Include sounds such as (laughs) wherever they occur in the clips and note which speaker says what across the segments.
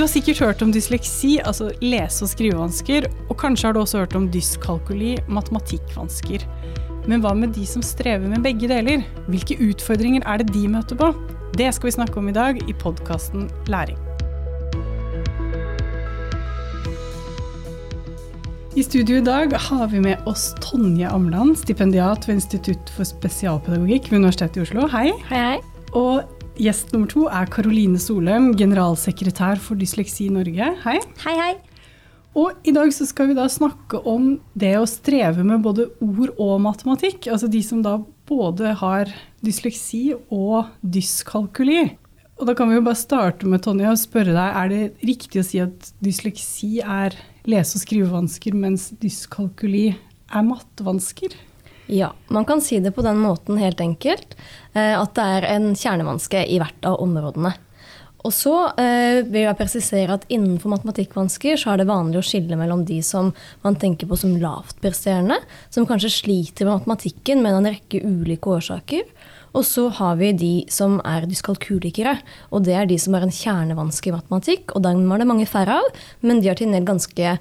Speaker 1: Du har sikkert hørt om dysleksi, altså lese- og skrivevansker, og kanskje har du også hørt om dyskalkuli, matematikkvansker. Men hva med de som strever med begge deler? Hvilke utfordringer er det de møter på? Det skal vi snakke om i dag i podkasten Læring. I studio i dag har vi med oss Tonje Amland, stipendiat ved Institutt for spesialpedagogikk ved Universitetet i Oslo. Hei.
Speaker 2: Hei, hei.
Speaker 1: Og gjest nummer to er Karoline Solheim, generalsekretær for Dysleksi Norge. Hei.
Speaker 2: Hei, hei.
Speaker 1: Og i dag så skal vi da snakke om det å streve med både ord og matematikk. Altså de som da både har dysleksi og dyskalkuli. Og da kan vi jo bare starte med Tonje og spørre deg, er det riktig å si at dysleksi er lese- og skrivevansker, mens dyskalkuli er mattevansker?
Speaker 2: Ja, man kan si det på den måten helt enkelt. eh, At det er en kjernevanske i hvert av områdene. Og så eh, vil jeg presisere at innenfor matematikkvansker så er det vanlig å skille mellom de som man tenker på som lavtpresterende, som kanskje sliter med matematikken med en rekke ulike årsaker. Og så har vi de som er dyskalkulikere, og det er de som har en kjernevanske i matematikk. Og dem er det mange færre av, men de har til en del ganske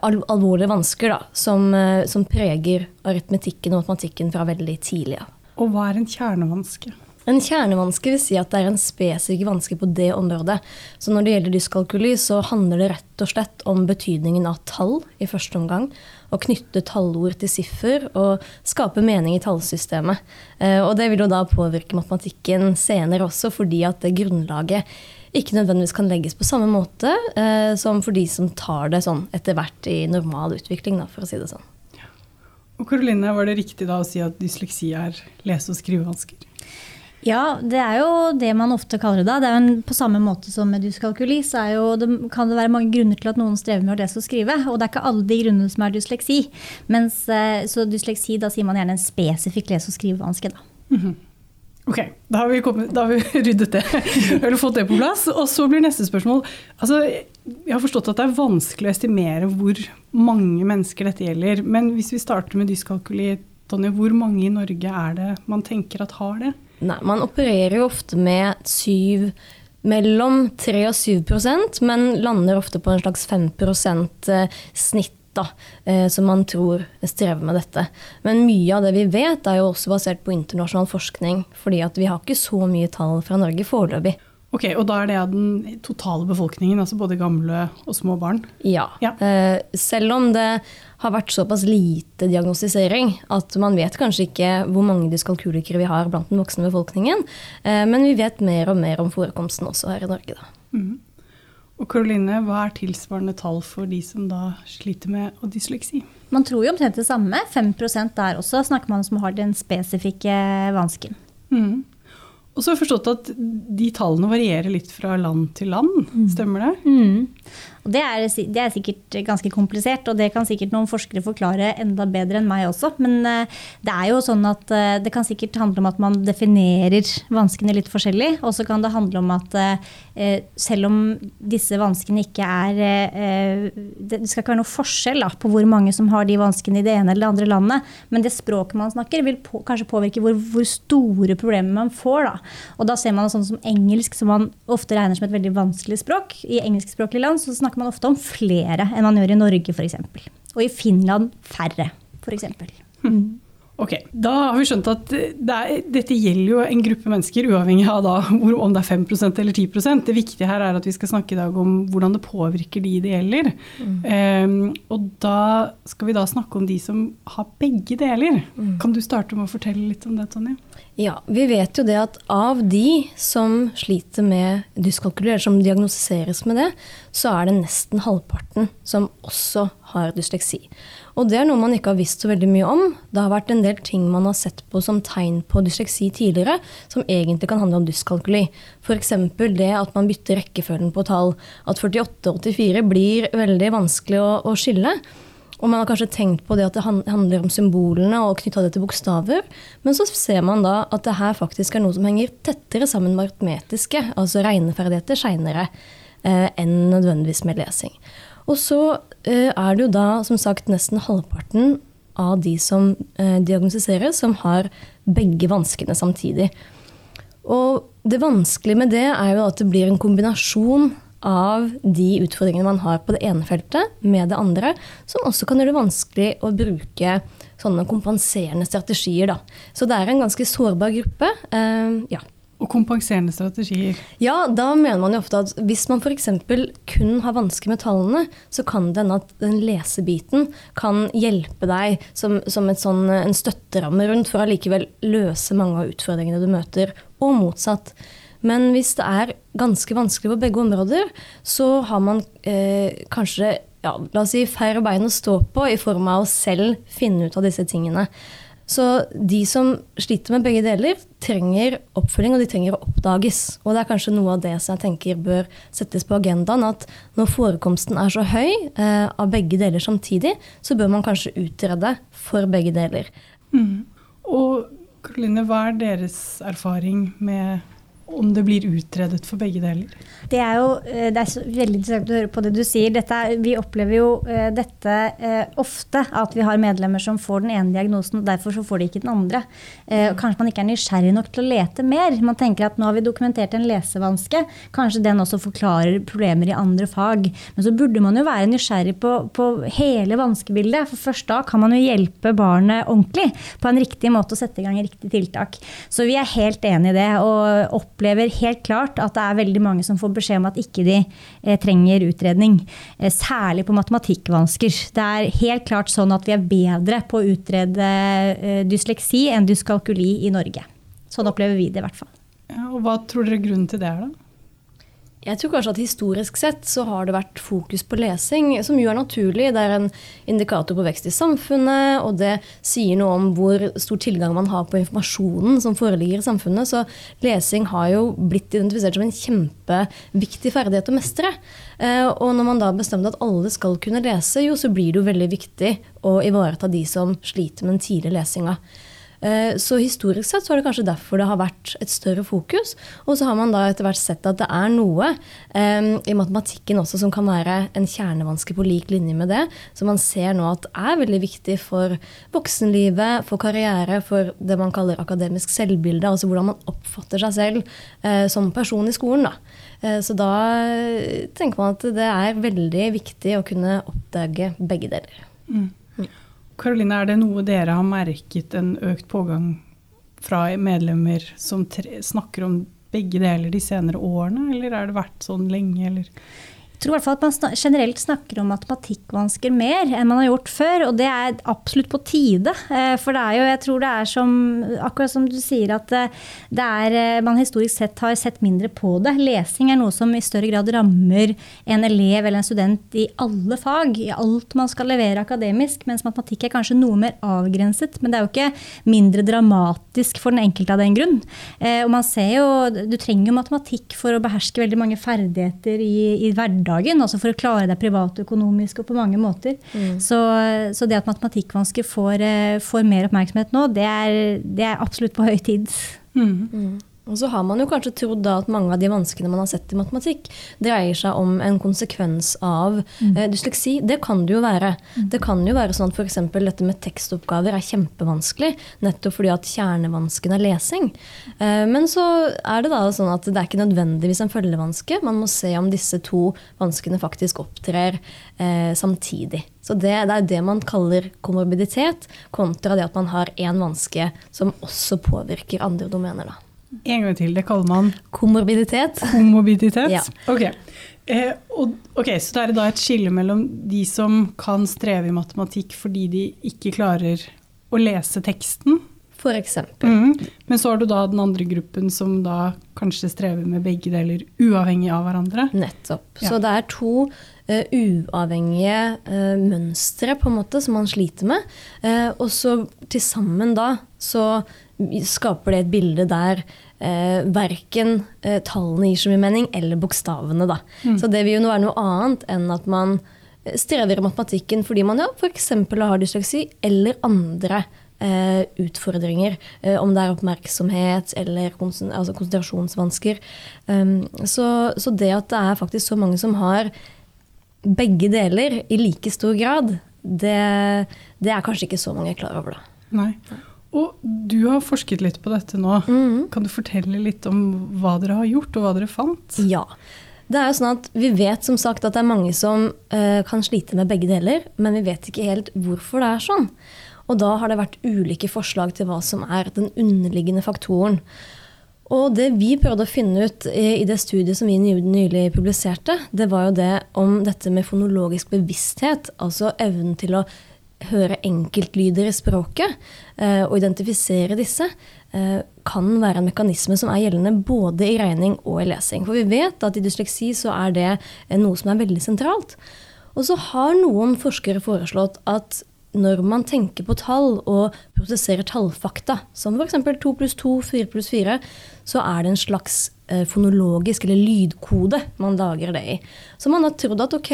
Speaker 2: alvorlige vansker da, som, eh, som preger aritmetikken og matematikken fra veldig tidlig av.
Speaker 1: Og hva er en kjernevanske?
Speaker 2: En kjernevanske vil si at det er en spesifikk vanske på det området. Så når det gjelder dyskalkuli, så handler det rett og slett om betydningen av tall i første omgang. Å knytte tallord til siffer og skape mening i tallsystemet. Eh, Og det vil jo da påvirke matematikken senere også, fordi at det grunnlaget ikke nødvendigvis kan legges på samme måte eh, som for de som tar det sånn etter hvert i normal utvikling, da, for å si det sånn.
Speaker 1: Og Karoline, var det riktig da å si at dysleksi er lese- og skrivevansker?
Speaker 3: Ja, det er jo det man ofte kaller det da. Det er jo en, på samme måte som med dyskalkuli, så er jo, det, kan det være mange grunner til at noen strever med å lese og skrive. Og det er ikke alle de grunnene som er dysleksi. Mens, eh, så dysleksi, da sier man gjerne en spesifikk lese- og skrivevanske. da.
Speaker 1: Ok, da har vi, kommet, da har vi (laughs) ryddet det. (laughs) Eller fått det på plass. Og så blir neste spørsmål altså, Jeg har forstått at det er vanskelig å estimere hvor mange mennesker dette gjelder. Men hvis vi starter med dyskalkuli, Tonje, hvor mange i Norge er det man tenker at har det?
Speaker 2: Nei, man opererer jo ofte med syv mellom 3 og 7% men lander ofte på en slags 5 eh, snitt. Da, eh, som man tror strever med dette. Men mye av det vi vet, er jo også basert på internasjonal forskning. fordi at vi har ikke så mye tall fra Norge foreløpig.
Speaker 1: Ok, Og da er det av den totale befolkningen, altså både gamle og små barn?
Speaker 2: Ja.
Speaker 1: Ja.
Speaker 2: Eh, selv om det har vært såpass lite diagnostisering at man vet kanskje ikke hvor mange dyskalkulikere vi har blant den voksne befolkningen, eh, men vi vet mer og mer om forekomsten også her i Norge. Da.
Speaker 1: Mhm. Og Karoline, hva er tilsvarende tall for de som da sliter med dysleksi?
Speaker 3: Man tror jo omtrent det samme. 5% der også snakker man om som har den spesifikke vansken.
Speaker 1: Mm. Og så har jeg forstått at de tallene varierer litt fra land til land, stemmer det?
Speaker 3: Mm. Og det er, det er sikkert ganske komplisert, og det kan sikkert noen forskere forklare enda bedre enn meg også. Men eh, det er jo sånn at eh, det kan sikkert handle om at man definerer vanskene litt forskjellig. Og så kan det handle om at eh, selv om disse vanskene ikke er eh, Det skal ikke være noe forskjell da, på hvor mange som har de vanskene i det ene eller det andre landet, men det språket man snakker, vil på, kanskje påvirke hvor, hvor store problemer man får. Da. Og da ser man sånn som engelsk, som man ofte regner som et veldig vanskelig språk. I engelskspråklige land så snakker man ofte om flere enn man gjør i Norge, f.eks. Og i Finland færre, f.eks.
Speaker 1: Ok, Da har vi skjønt at det er, dette gjelder jo en gruppe mennesker, uavhengig av da, om det er 5% eller 10% Det viktige her er at vi skal snakke i dag om hvordan det påvirker de det gjelder. Ehm, og da skal vi da snakke om de som har begge deler. Kan du starte med å fortelle litt om det, Tonje?
Speaker 2: Ja, vi vet jo det at av de som sliter med dyskalkuli, eller som diagnostiseres med det, så er det nesten halvparten som også har dysleksi. Og det er noe man ikke har visst så veldig mye om. Det har vært en del ting man har sett på som tegn på dysleksi tidligere, som egentlig kan handle om dyskalkuli. F.eks. det at man bytter rekkefølgen på tall. At 48-84 blir veldig vanskelig å, å skille. Og man har kanskje tenkt på det at det handler om symbolene og knytta det til bokstaver. Men så ser man da at det her faktisk er noe som henger tettere sammen med aritmetiske, altså regneferdigheter, seinere eh, enn nødvendigvis med lesing. Og så eh, er det jo da som sagt nesten halvparten av de som eh, diagnostiseres, som har begge vanskene samtidig. Og det vanskelige med det er jo at det blir en kombinasjon av de utfordringene man har på det ene feltet med det andre, som også kan gjøre det vanskelig å bruke sånne kompenserende strategier. Da. Så det er en ganske sårbar gruppe. Uh, ja.
Speaker 1: Og kompenserende strategier?
Speaker 2: Ja, da mener man jo ofte at hvis man f.eks. kun har vansker med tallene, så kan det hende at den lesebiten kan hjelpe deg som, som sånn, en støtteramme rundt for å allikevel løse mange av utfordringene du møter, og motsatt. Men hvis det er ganske vanskelig på begge områder, så har man eh, kanskje ja, la oss si, færre bein å stå på i form av å selv finne ut av disse tingene. Så de som sliter med begge deler, trenger oppfølging, og de trenger å oppdages. Og det er kanskje noe av det som jeg tenker bør settes på agendaen. At når forekomsten er så høy eh, av begge deler samtidig, så bør man kanskje utrede for begge deler.
Speaker 1: Mm. Og Karoline, hva er deres erfaring med om det blir utredet for begge deler?
Speaker 3: Det er jo eh, det er veldig interessant å høre på det du sier. Dette, vi opplever jo uh, dette uh, ofte, at vi har medlemmer som får den ene diagnosen, og derfor så får de ikke den andre. Kanskje man ikke er nysgjerrig nok til å lete mer. Man tenker at nå har vi dokumentert en lesevanske, kanskje den også forklarer problemer i andre fag. Men så burde man jo være nysgjerrig på, på hele vanskebildet, for først da kan man jo hjelpe barnet ordentlig på en riktig måte og sette i gang riktig tiltak. Så vi er helt enig i det. og opplever helt klart at det er veldig mange som får beskjed om at ikke de eh, trenger utredning. Eh, særlig på matematikkvansker. Det er helt klart sånn at vi er bedre på å utrede eh, dysleksi enn dyskalkuli i Norge. Sånn opplever vi det i hvert fall.
Speaker 1: Ja, og Hva tror dere grunnen til det er, da?
Speaker 2: Jeg tror kanskje at historisk sett så har det vært fokus på lesing, som jo er naturlig. Det er en indikator på vekst i samfunnet, og det sier noe om hvor stor tilgang man har på informasjonen som foreligger i samfunnet. Så lesing har jo blitt identifisert som en kjempeviktig ferdighet å mestre. Eh, og når man da bestemte at alle skal kunne lese, jo, så blir det jo veldig viktig å ivareta de som sliter med den tidlige lesinga. Eh, så historisk sett så er det kanskje derfor det har vært et større fokus. Og så har man da etter hvert sett at det er noe um, i matematikken også som kan være en kjernevanske på lik linje med det. som man ser nå at er veldig viktig for voksenlivet, for karriere, for det man kaller akademisk selvbilde. Altså hvordan man oppfatter seg selv uh, som person i skolen. da. Så da tenker man at det er veldig viktig å kunne oppdage begge deler. Mm.
Speaker 1: Karoline, er det noe dere har merket en økt pågang fra medlemmer som snakker om begge deler de senere årene, eller har det vært sånn lenge, eller?
Speaker 3: Tror i hvert fall at man generelt snakker om matematikkvansker mer enn man har gjort før. Og det er absolutt på tide. Eh, for det er jo, jeg tror det er som Akkurat som du sier at eh, det er, eh, man historisk sett har sett mindre på det. Lesing er noe som i større grad rammer en elev eller en student i alle fag. I alt man skal levere akademisk. Mens matematikk er kanskje noe mer avgrenset. Men det er jo ikke mindre dramatisk for den enkelte av den grunn. Og man ser jo, Du trenger jo matematikk for å beherske veldig mange ferdigheter i, i hverdagen hverdagen, altså for å klare deg privatøkonomisk og på mange måter. Mm. Så, så, det at matematikkvansker får, eh, får, mer oppmerksomhet nå, det er, det er absolutt på høy tid. Mm.
Speaker 2: Og så har man jo kanskje trodd at mange av de vanskene man har sett i matematikk, dreier seg om en konsekvens av mm. eh, dysleksi. Det kan det jo være. Mm. Det kan jo være sånn at f.eks. dette med tekstoppgaver er kjempevanskelig, nettopp fordi at kjernevansken er lesing. Eh, men så er det da sånn at det er ikke nødvendigvis en følgevanske. Man må se om disse to vanskene faktisk opptrer eh, samtidig. Så det, det, er det man kaller komorbiditet, kontra det at man har én vanske som også påvirker andre domener. da.
Speaker 1: En gang til. Det kaller man
Speaker 2: Komorbiditet.
Speaker 1: Komorbiditet? Ja. Okay. Eh, og, ok. Så det er da et skille mellom de som kan streve i matematikk fordi de ikke klarer å lese teksten?
Speaker 2: For eksempel.
Speaker 1: Mm. Men så har du da den andre gruppen som da kanskje strever med begge deler, uavhengig av hverandre?
Speaker 2: Nettopp. Ja. Så det er to uh, uavhengige uh, mønstre på en måte som man sliter med. Uh, og så til sammen da så skaper det et bilde der eh, verken eh, tallene gir så mye mening, eller bokstavene. Da. Mm. Så det vil jo være noe annet enn at man eh, strever i matematikken fordi man ja, f.eks. har dysleksi, eller andre eh, utfordringer. Eh, om det er oppmerksomhet eller altså konsentrasjonsvansker. Um, så, så, det at det er faktisk så mange som har begge deler i like stor grad, det, det er kanskje ikke så mange klar over, da.
Speaker 1: Nei. Og du har forsket litt på dette nå. Mm. Kan du fortelle litt om hva dere har gjort, og hva dere fant?
Speaker 2: Ja. Det er jo sånn at Vi vet som sagt at det er mange som uh, kan slite med begge deler, men vi vet ikke helt hvorfor det er sånn. Og da har det vært ulike forslag til hva som er den underliggende faktoren. Og det vi prøvde å finne ut i, i det studiet som vi nylig publiserte, det var jo det om dette med fonologisk bevissthet, altså evnen til å høre enkeltlyder i språket eh, og identifisere disse, eh, kan være en mekanisme som er gjeldende både i regning og i lesing. For vi vet at i dysleksi så er det noe som er veldig sentralt. Og så har noen forskere foreslått at når man tenker på tall og prosesserer tallfakta, som f.eks. 2 pluss 2, 4 pluss 4, så er det en slags eh, fonologisk eller lydkode man lager det i. Så man har trodd at ok,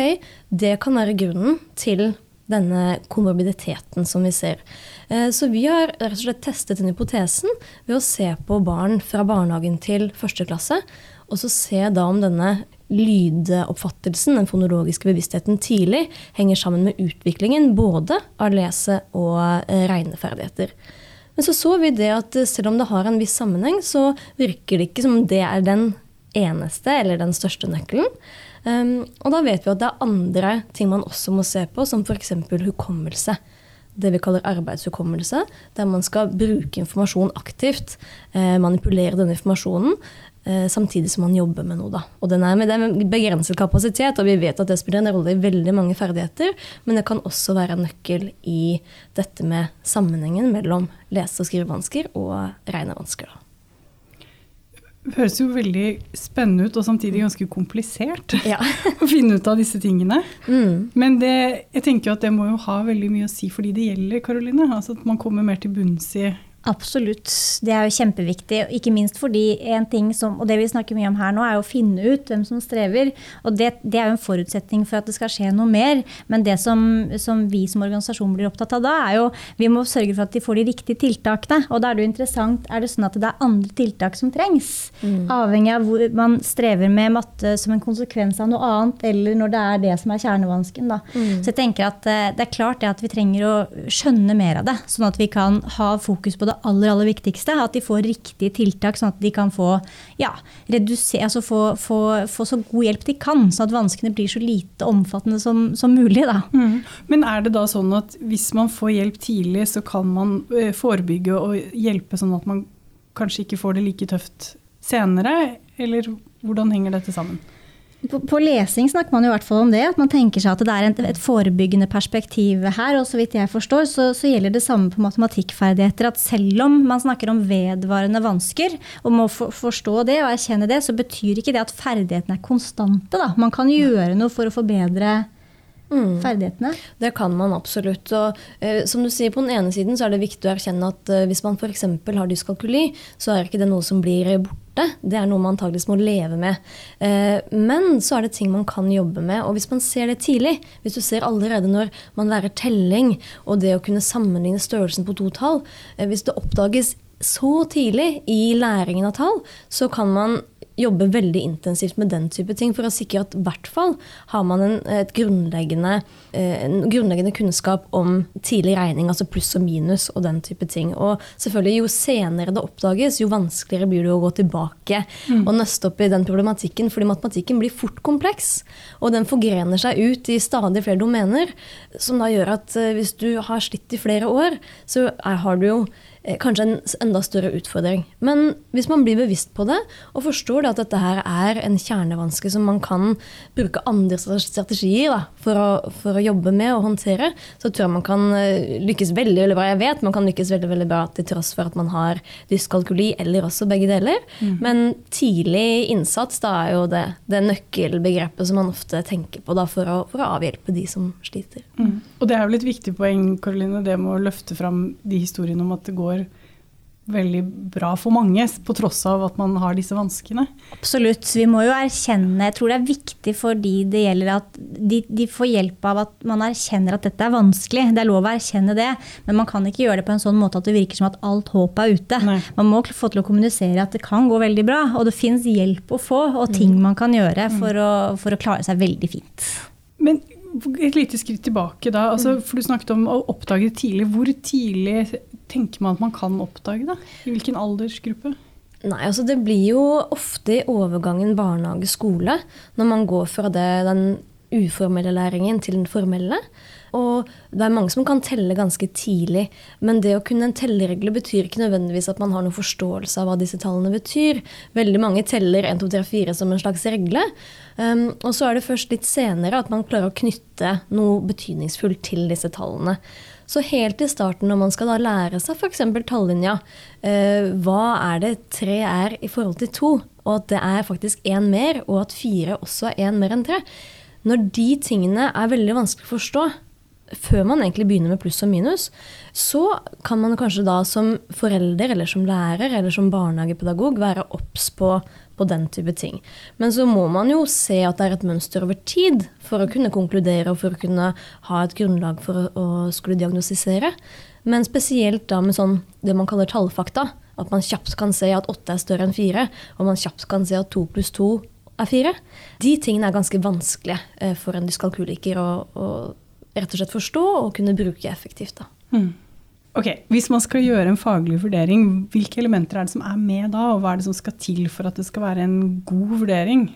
Speaker 2: det kan være grunnen til denne komorbiditeten som vi ser. Eh, så vi har rett og slett testet den hypotesen ved å se på barn fra barnehagen til første klasse, og så se da om denne lydoppfattelsen, den fonologiske bevisstheten tidlig, henger sammen med utviklingen både av lese- og eh, regneferdigheter. Men så så vi det at selv om det har en viss sammenheng, så virker det ikke som det er den eneste eller den største nøkkelen. Um, og da vet vi at det er andre ting man også må se på, som f.eks. hukommelse. Det vi kaller arbeidshukommelse, der man skal bruke informasjon aktivt. Eh, manipulere denne informasjonen eh, samtidig som man jobber med noe. Da. Og den er med, det begrenset kapasitet, og vi vet at det spiller en rolle i veldig mange ferdigheter. Men det kan også være en nøkkel i dette med sammenhengen mellom lese- og skrivevansker og regnevansker. Da.
Speaker 1: Det høres jo veldig spennende ut og samtidig ganske komplisert
Speaker 2: ja. (laughs)
Speaker 1: å finne ut av disse tingene.
Speaker 2: Mm.
Speaker 1: Men det, jeg tenker jo at det må jo ha veldig mye å si for de det gjelder, Karoline. Altså at man kommer mer til bunns i
Speaker 3: Absolutt. Det er jo kjempeviktig. Ikke minst fordi en ting som, og det vi snakker mye om her nå, er å finne ut hvem som strever. Og det, det er jo en forutsetning for at det skal skje noe mer. Men det som, som, vi som organisasjon blir opptatt av da, er jo vi må sørge for at de får de riktige tiltakene. Og da er det jo interessant, er det sånn at det er andre tiltak som trengs? Mm. Avhengig av hvor man strever med matte som en konsekvens av noe annet, eller når det er det som er kjernevansken. Da. Mm. Så jeg tenker at eh, det er klart det at vi trenger å skjønne mer av det, sånn at vi kan ha fokus på det aller, aller viktigste. At de får riktige tiltak, sånn at de kan få, ja, redusere, altså få, få, få, så god hjelp de kan. Sånn at vanskene blir så lite omfattende som, som mulig.
Speaker 1: Mm. Men er det da sånn at hvis man får hjelp tidlig, så kan man eh, forebygge og hjelpe sånn at man kanskje ikke får det like tøft senere? Eller hvordan henger dette sammen?
Speaker 3: På, på, lesing snakker man jo i hvert fall om det. At man tenker seg at det er et, et forebyggende perspektiv her. Og så vidt jeg forstår, så, så, gjelder det samme på matematikkferdigheter. At selv om man snakker om vedvarende vansker, og må for, forstå det og erkjenne det, så betyr ikke det at ferdighetene er konstante. Da. Man kan gjøre noe for å forbedre Mm. ferdighetene?
Speaker 2: Det kan man absolutt. Og, eh, som du sier, På den ene siden så er det viktig å erkjenne at eh, hvis man f.eks. har dyskalkuli, så er ikke det noe som blir borte. Det er noe man antakeligvis må leve med. Eh, men så er det ting man kan jobbe med. Og hvis man ser det tidlig, hvis du ser allerede når man lærer telling og det å kunne sammenligne størrelsen på to tall, eh, hvis det oppdages så tidlig i læringen av tall, så kan man jobbe veldig intensivt med den type ting for å sikre at i hvert fall har man en, grunnleggende, eh, en, grunnleggende, kunnskap om tidlig regning, altså pluss og minus og den type ting. Og selvfølgelig jo senere det oppdages, jo vanskeligere blir det å gå tilbake mm. og nøste opp i den problematikken, fordi matematikken blir fort kompleks. Og den forgrener seg ut i stadig flere domener, som da gjør at eh, hvis du har slitt i flere år, så er, har du jo kanskje en enda større utfordring. Men hvis man blir bevisst på det og forstår at dette her er en kjernevanske som man kan bruke andre strategier da, for, å, for, å, jobbe med og håndtere, så tror jeg man kan eh, lykkes veldig veldig bra. Jeg vet man kan lykkes veldig veldig bra til tross for at man har dyskalkuli eller også begge deler. Mm. Men tidlig innsats da er jo det, det nøkkelbegrepet som man ofte tenker på da, for, å, for, å, avhjelpe de som sliter.
Speaker 1: Mm. Og det er jo et viktig poeng, Karoline, det med å løfte fram de historiene om at det går veldig bra for mange, på tross av at man har disse vanskene.
Speaker 3: Absolutt. Vi må jo erkjenne, jeg tror det er viktig for de det gjelder, at de, de, får hjelp av at man erkjenner at dette er vanskelig. Det er lov å erkjenne det, men man kan ikke gjøre det på en sånn måte at det virker som at alt håp er ute. Nei. Man må få til å kommunisere at det kan gå veldig bra, og det fins hjelp å få, og ting mm. man kan gjøre for, mm. å, for å klare seg veldig fint.
Speaker 1: Men et lite skritt tilbake da. Altså, mm. for Du snakket om å oppdage det tidlig. Hvor tidlig tenker man at man kan oppdage det? I hvilken aldersgruppe?
Speaker 2: Nei, altså Det blir jo ofte i overgangen barnehage-skole, når man går fra det, den uformelle læringen til den formelle. Og det er mange som kan telle ganske tidlig, men det å kunne en telleregle betyr ikke nødvendigvis at man har noen forståelse av hva disse tallene betyr. Veldig mange teller 1, 2, 3, 4 som en slags regle. Um, og så er det først litt senere at man klarer å knytte noe betydningsfullt til disse tallene. Så helt i starten når man skal da lære seg f.eks. tallinja, uh, hva er det tre er i forhold til to? Og at det er faktisk én mer, og at fire også er én mer enn tre. Når de tingene er veldig vanskelig å forstå, før man egentlig begynner med pluss og minus, så kan man kanskje da som forelder eller som lærer eller som barnehagepedagog være obs på, på, den type ting. Men så må man jo se at det er et mønster over tid for å kunne konkludere og for å kunne ha et grunnlag for å, å skulle diagnostisere. Men spesielt da med sånn det man kaller tallfakta. At man kjapt kan se at åtte er større enn fire, og man kjapt kan se at to pluss to er fire. De tingene er ganske vanskelige eh, for en dyskalkuliker å, rett og slett forstå og kunne bruke effektivt. Mm.
Speaker 1: Ok, Hvis man skal gjøre en faglig vurdering, hvilke elementer er det som er med da? Og hva er det som skal til for at det skal være en god vurdering?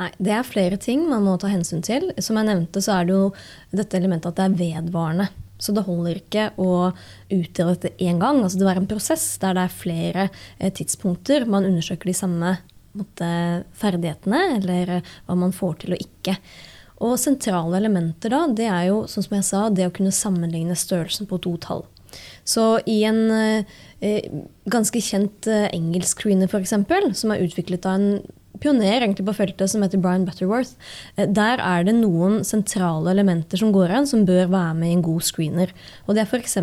Speaker 2: Nei, Det er flere ting man må ta hensyn til. Som jeg nevnte, så er det jo dette elementet at det er vedvarende. Så det holder ikke å utgjøre dette én gang. Altså det er en prosess der det er flere eh, tidspunkter man undersøker de samme måtte, ferdighetene, eller eh, hva man får til og ikke. Og sentrale elementer da, det er jo, sånn som jeg sa, det å kunne sammenligne størrelsen på to tall. Så i en eh, ganske kjent eh, engelsk screener f.eks., som er utviklet av en pioner egentlig på feltet som heter Brian Butterworth, eh, der er det noen sentrale elementer som går an, som bør være med i en god screener. Og det er f.eks.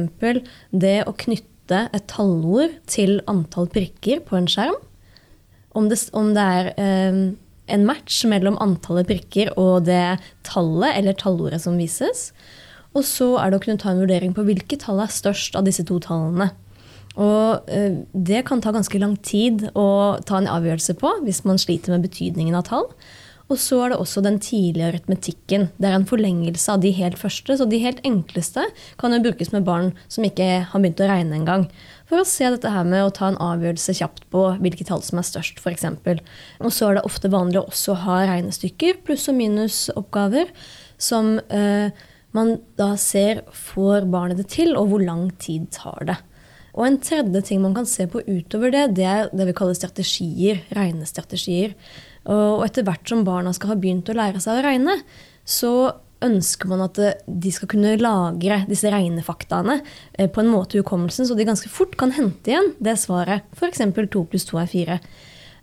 Speaker 2: det å knytte et tallord til antall prikker på en skjerm. Om det, om det er eh, en match mellom antallet prikker og det tallet eller tallordet som vises. Og så er det å kunne ta en vurdering på hvilket tall er størst av disse to tallene. Og eh, det kan ta ganske lang tid å ta en avgjørelse på hvis man sliter med betydningen av tall. Og så er det også den tidlige aritmetikken. Det er en forlengelse av de helt første. Så de helt enkleste kan jo brukes med barn som ikke har begynt å regne engang for å se dette her med å ta en avgjørelse kjapt på hvilke tall som er størst, f.eks. Og så er det ofte vanlig å også ha regnestykker, pluss- og minusoppgaver, som eh, man da ser får barnet det til, og hvor lang tid tar det. Og en tredje ting man kan se på utover det, det er det vi kaller strategier, regnestrategier. Og etter hvert som barna skal ha begynt å lære seg å regne, så ønsker man at eh, de skal kunne lagre disse regnefaktaene eh, på en måte i hukommelsen, så de ganske fort kan hente igjen det svaret. F.eks. 2 pluss 2 er 4.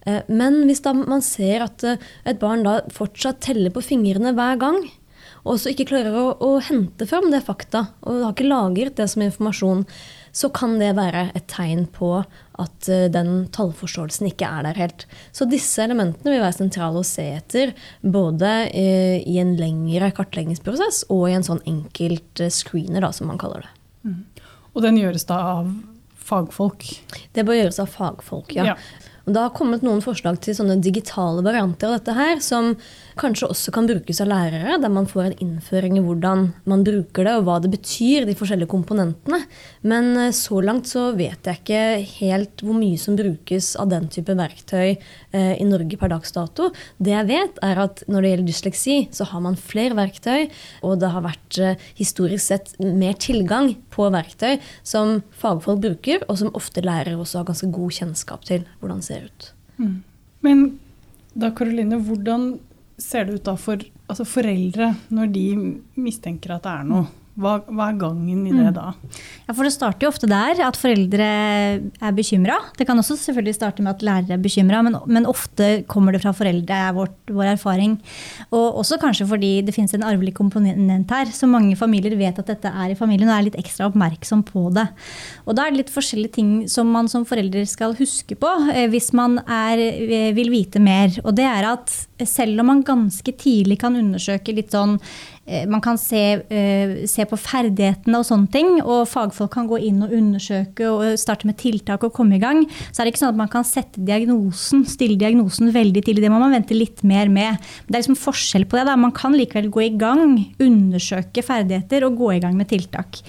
Speaker 2: Eh, men hvis man ser at et barn da fortsatt teller på fingrene hver gang, og så ikke klarer å, å hente fram det fakta, og har ikke lagret det som informasjon, så kan det være et tegn på at eh, den tallforståelsen ikke er der helt. Så disse elementene vil være sentrale å se etter, både eh, i en lengre kartleggingsprosess og i en sånn enkelt eh, screener, da, som man kaller det. Mm.
Speaker 1: Og den gjøres da av fagfolk?
Speaker 2: Det bør gjøres av fagfolk, ja. ja. Og det har kommet noen forslag til digitale varianter av dette her, som kanskje også kan brukes av lærere, der man får en innføring i hvordan man bruker det, og hva det betyr, de forskjellige komponentene. Men eh, så langt så vet jeg ikke helt hvor mye som brukes av den type verktøy eh, i Norge per dags dato. Det jeg vet, er at når det gjelder dysleksi, så har man flere verktøy, og det har vært eh, historisk sett mer tilgang på verktøy som fagfolk bruker, og som ofte lærere også har ganske god kjennskap til hvordan det ser ut. Mm.
Speaker 1: Men da, Karoline, hvordan ser det ut da for altså foreldre når de mistenker at det er noe? Hva, hva, er gangen i det mm. da?
Speaker 3: Ja, for Det starter jo ofte der, at foreldre er bekymra. Det kan også selvfølgelig starte med at lærere er bekymra, men, men, ofte kommer det fra foreldre, er vår, vår erfaring. Og også kanskje fordi det finnes en arvelig komponent her. Så mange familier vet at dette er i familien og er litt ekstra oppmerksom på det. Og da er det litt forskjellige ting som man som forelder skal huske på eh, hvis man er, eh, vil vite mer. Og det er at selv om man ganske tidlig kan undersøke litt sånn man kan se, eh, se, på ferdighetene og sånne ting. Og fagfolk kan gå inn og undersøke og starte med tiltak og komme i gang. Så er det ikke sånn at man kan sette diagnosen, stille diagnosen veldig tidlig. Det må man vente litt mer med. Det er liksom forskjell på det. Da. Man kan likevel gå i gang, undersøke ferdigheter og gå i gang med tiltak.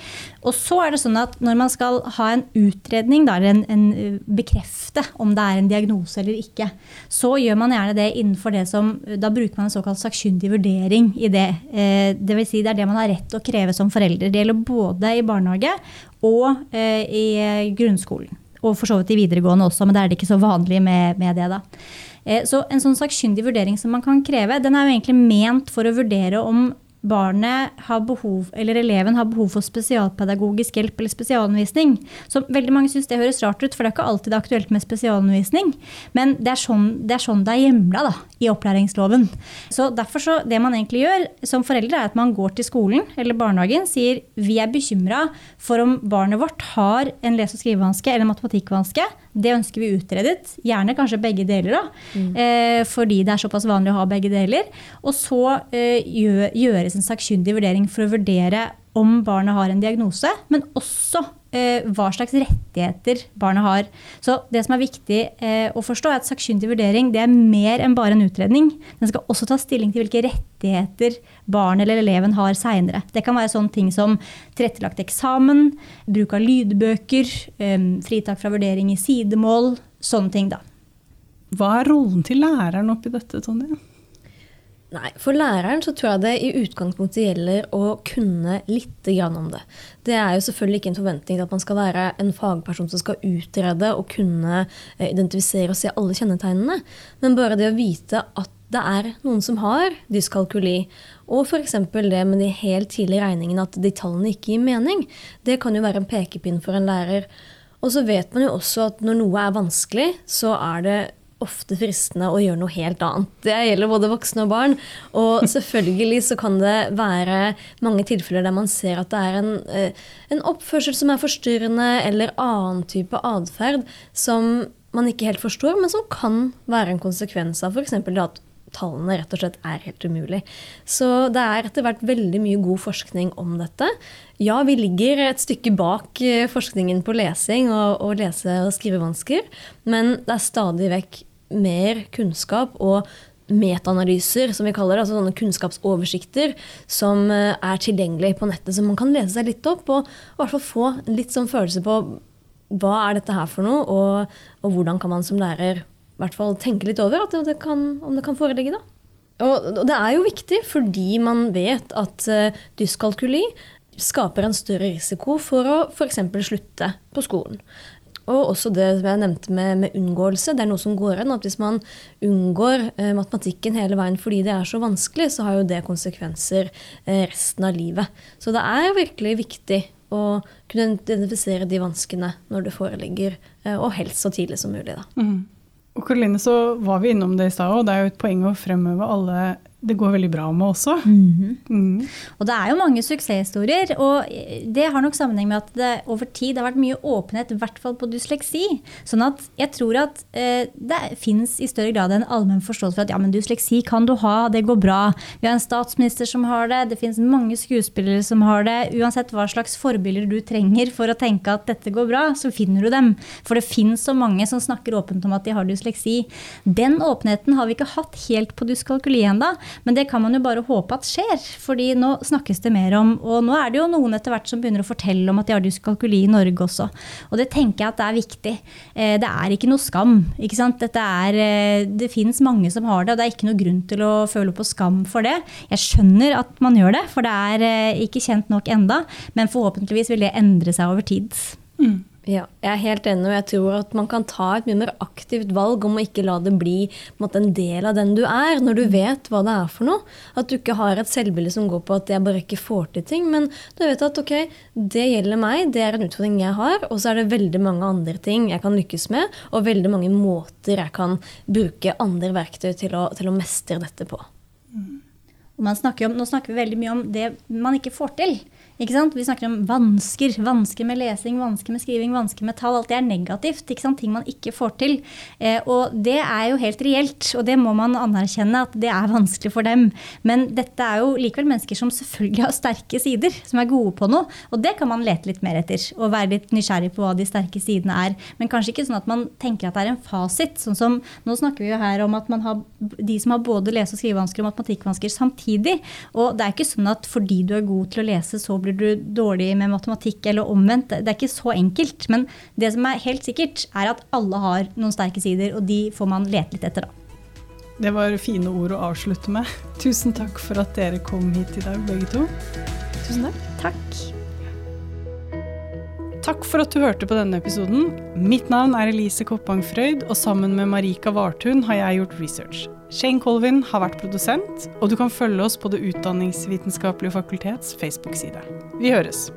Speaker 3: Og så er det sånn at når man skal ha en utredning, da, en, en, eh, bekrefte om det er en diagnose eller ikke, så gjør man gjerne det innenfor det som Da bruker man en såkalt sakkyndig vurdering i det. Eh, det vil si det er det man har rett til å kreve som forelder. Det gjelder både i barnehage og eh, i grunnskolen. Og for så vidt i videregående også, men da er det ikke så vanlig med, med det. da. Så en sånn sakkyndig vurdering som man kan kreve, den er jo egentlig ment for å vurdere om barnet har behov, eller eleven har behov for spesialpedagogisk hjelp eller spesialundervisning. Så veldig mange syns det høres rart ut, for det er ikke alltid det er aktuelt med spesialundervisning. Men det er sånn det er, sånn hjemla i opplæringsloven. Så derfor så, det man egentlig gjør som foreldre, er at man går til skolen eller barnehagen sier vi er bekymra for om barnet vårt har en lese- og skrivevanske eller matematikkvanske. Det ønsker vi utredet. Gjerne kanskje begge deler, da. Mm. Eh, fordi det er såpass vanlig å ha begge deler. Og så eh, gjør, gjøres en sakkyndig vurdering for å vurdere om barnet har en diagnose, men også hva slags rettigheter barnet har. Så det som er viktig eh, å forstå, er at sakkyndig vurdering det er mer enn bare en utredning. Den skal også ta stilling til hvilke rettigheter barnet eller eleven har seinere. Det kan være sånne ting som tilrettelagt eksamen, bruk av lydbøker, eh, fritak fra vurdering i sidemål, sånne ting, da.
Speaker 1: Hva er rollen til læreren oppi dette, Tonje?
Speaker 2: Nei, For læreren så tror jeg det i utgangspunktet gjelder å kunne litt om det. Det er jo selvfølgelig ikke en forventning til at man skal være en fagperson som skal utrede og kunne eh, identifisere og se alle kjennetegnene. Men bare det å vite at det er noen som har dyskalkuli, og f.eks. det med de helt tidlige regningene at de tallene ikke gir mening, det kan jo være en pekepinn for en lærer. Og så vet man jo også at når noe er vanskelig, så er det ofte fristende å gjøre noe helt annet. Det gjelder både voksne og barn. Og (laughs) selvfølgelig så kan det være mange tilfeller der man ser at det er en, eh, en oppførsel som er forstyrrende, eller annen type atferd som man ikke helt forstår, men som kan være en konsekvens av f.eks. at tallene rett og slett er helt umulig. Så det er etter hvert veldig mye god forskning om dette. Ja, vi ligger et stykke bak eh, forskningen på lesing og, og lese- og skrivevansker, men det er stadig vekk mer kunnskap og metaanalyser, som vi kaller det, altså sånne kunnskapsoversikter, som eh, er tilgjengelig på nettet. Så man kan lese seg litt opp og i hvert fall få litt sånn følelse på hva er dette her for noe, og, og hvordan kan man som lærer hvert fall tenke litt over det kan, om det kan foreligge. da. Og det er jo viktig fordi man vet at uh, dyskalkuli skaper en større risiko for å f.eks. slutte på skolen. Og også det som jeg nevnte med, med, unngåelse. Det er noe som går an. at Hvis man unngår eh, matematikken hele veien fordi det er så vanskelig, så har jo det konsekvenser eh, resten av livet. Så det er virkelig viktig å kunne identifisere de vanskene når det foreligger, eh, og helst så tidlig som mulig. Da.
Speaker 1: Mm. Og Karoline, så var vi innom det i stad, og det er jo et poeng å fremheve alle det går veldig bra med også. Mm -hmm.
Speaker 3: mm. Og det er jo mange suksesshistorier. Og det har nok sammenheng med at det over tid har vært mye åpenhet, i hvert fall på dysleksi. Sånn at jeg tror at eh, det fins i større grad en allmenn forståelse for at ja, men dysleksi kan du ha, det går bra. Vi har en statsminister som har det, det fins mange skuespillere som har det. Uansett hva slags forbilder du trenger for å tenke at dette går bra, så finner du dem. For det fins så mange som snakker åpent om at de har dysleksi. Den åpenheten har vi ikke hatt helt på dyskalkuli ennå. Men det kan man jo bare håpe at skjer, fordi nå snakkes det mer om Og nå er det jo noen etter hvert som begynner å fortelle om at de har dyskalkuli i Norge også. Og det tenker jeg at det er viktig. Eh, det er ikke noe skam. ikke sant? Dette er, eh, det fins mange som har det, og det er ikke noe grunn til å føle på skam for det. Jeg skjønner at man gjør det, for det er eh, ikke kjent nok enda, men forhåpentligvis vil det endre seg over tid. Mm.
Speaker 2: Ja, jeg er helt enig, og jeg tror at man kan ta et mye mer aktivt valg om å ikke la det bli en del av den du er, når du mm. vet hva det er for noe. At du ikke har et selvbilde som går på at jeg bare ikke får til ting. Men du vet at ok, det gjelder meg, det er en utfordring jeg har, og så er det veldig mange andre ting jeg kan lykkes med, og veldig mange måter jeg kan bruke andre verktøy til å, til å mestre dette på.
Speaker 3: Mm. Snakker om, nå snakker vi veldig mye om det man ikke får til. Vi snakker om vansker. Vansker med lesing, vansker med skriving, vansker med tall. Alt det er negativt. Ting man ikke får til. Eh, og det er jo helt reelt, og det må man anerkjenne at det er vanskelig for dem. Men dette er jo likevel mennesker som selvfølgelig har sterke sider, som er gode på noe. Og det kan man lete litt mer etter, og være litt nysgjerrig på hva de sterke sidene er. Men kanskje ikke sånn at man tenker at det er en fasit. sånn som Nå snakker vi jo her om at man har de som har både lese- og skrivevansker og matematikkvansker samtidig. Og det er ikke sånn at fordi du er god til å lese, så blir du dårlig med matematikk, eller omvendt. Det er ikke så enkelt. Men det som er helt sikkert, er at alle har noen sterke sider, og de får man lete litt etter, da.
Speaker 1: Det var fine ord å avslutte med. Tusen takk for at dere kom hit i dag, begge to.
Speaker 3: Tusen takk. Takk.
Speaker 1: Takk for at du hørte på denne episoden. Mitt navn er Elise Koppang Frøyd, og sammen med Marika Vartun har jeg gjort research. Shane Colvin har vært produsent, og du kan følge oss på Det utdanningsvitenskapelige fakultets Facebook-side. Vi høres!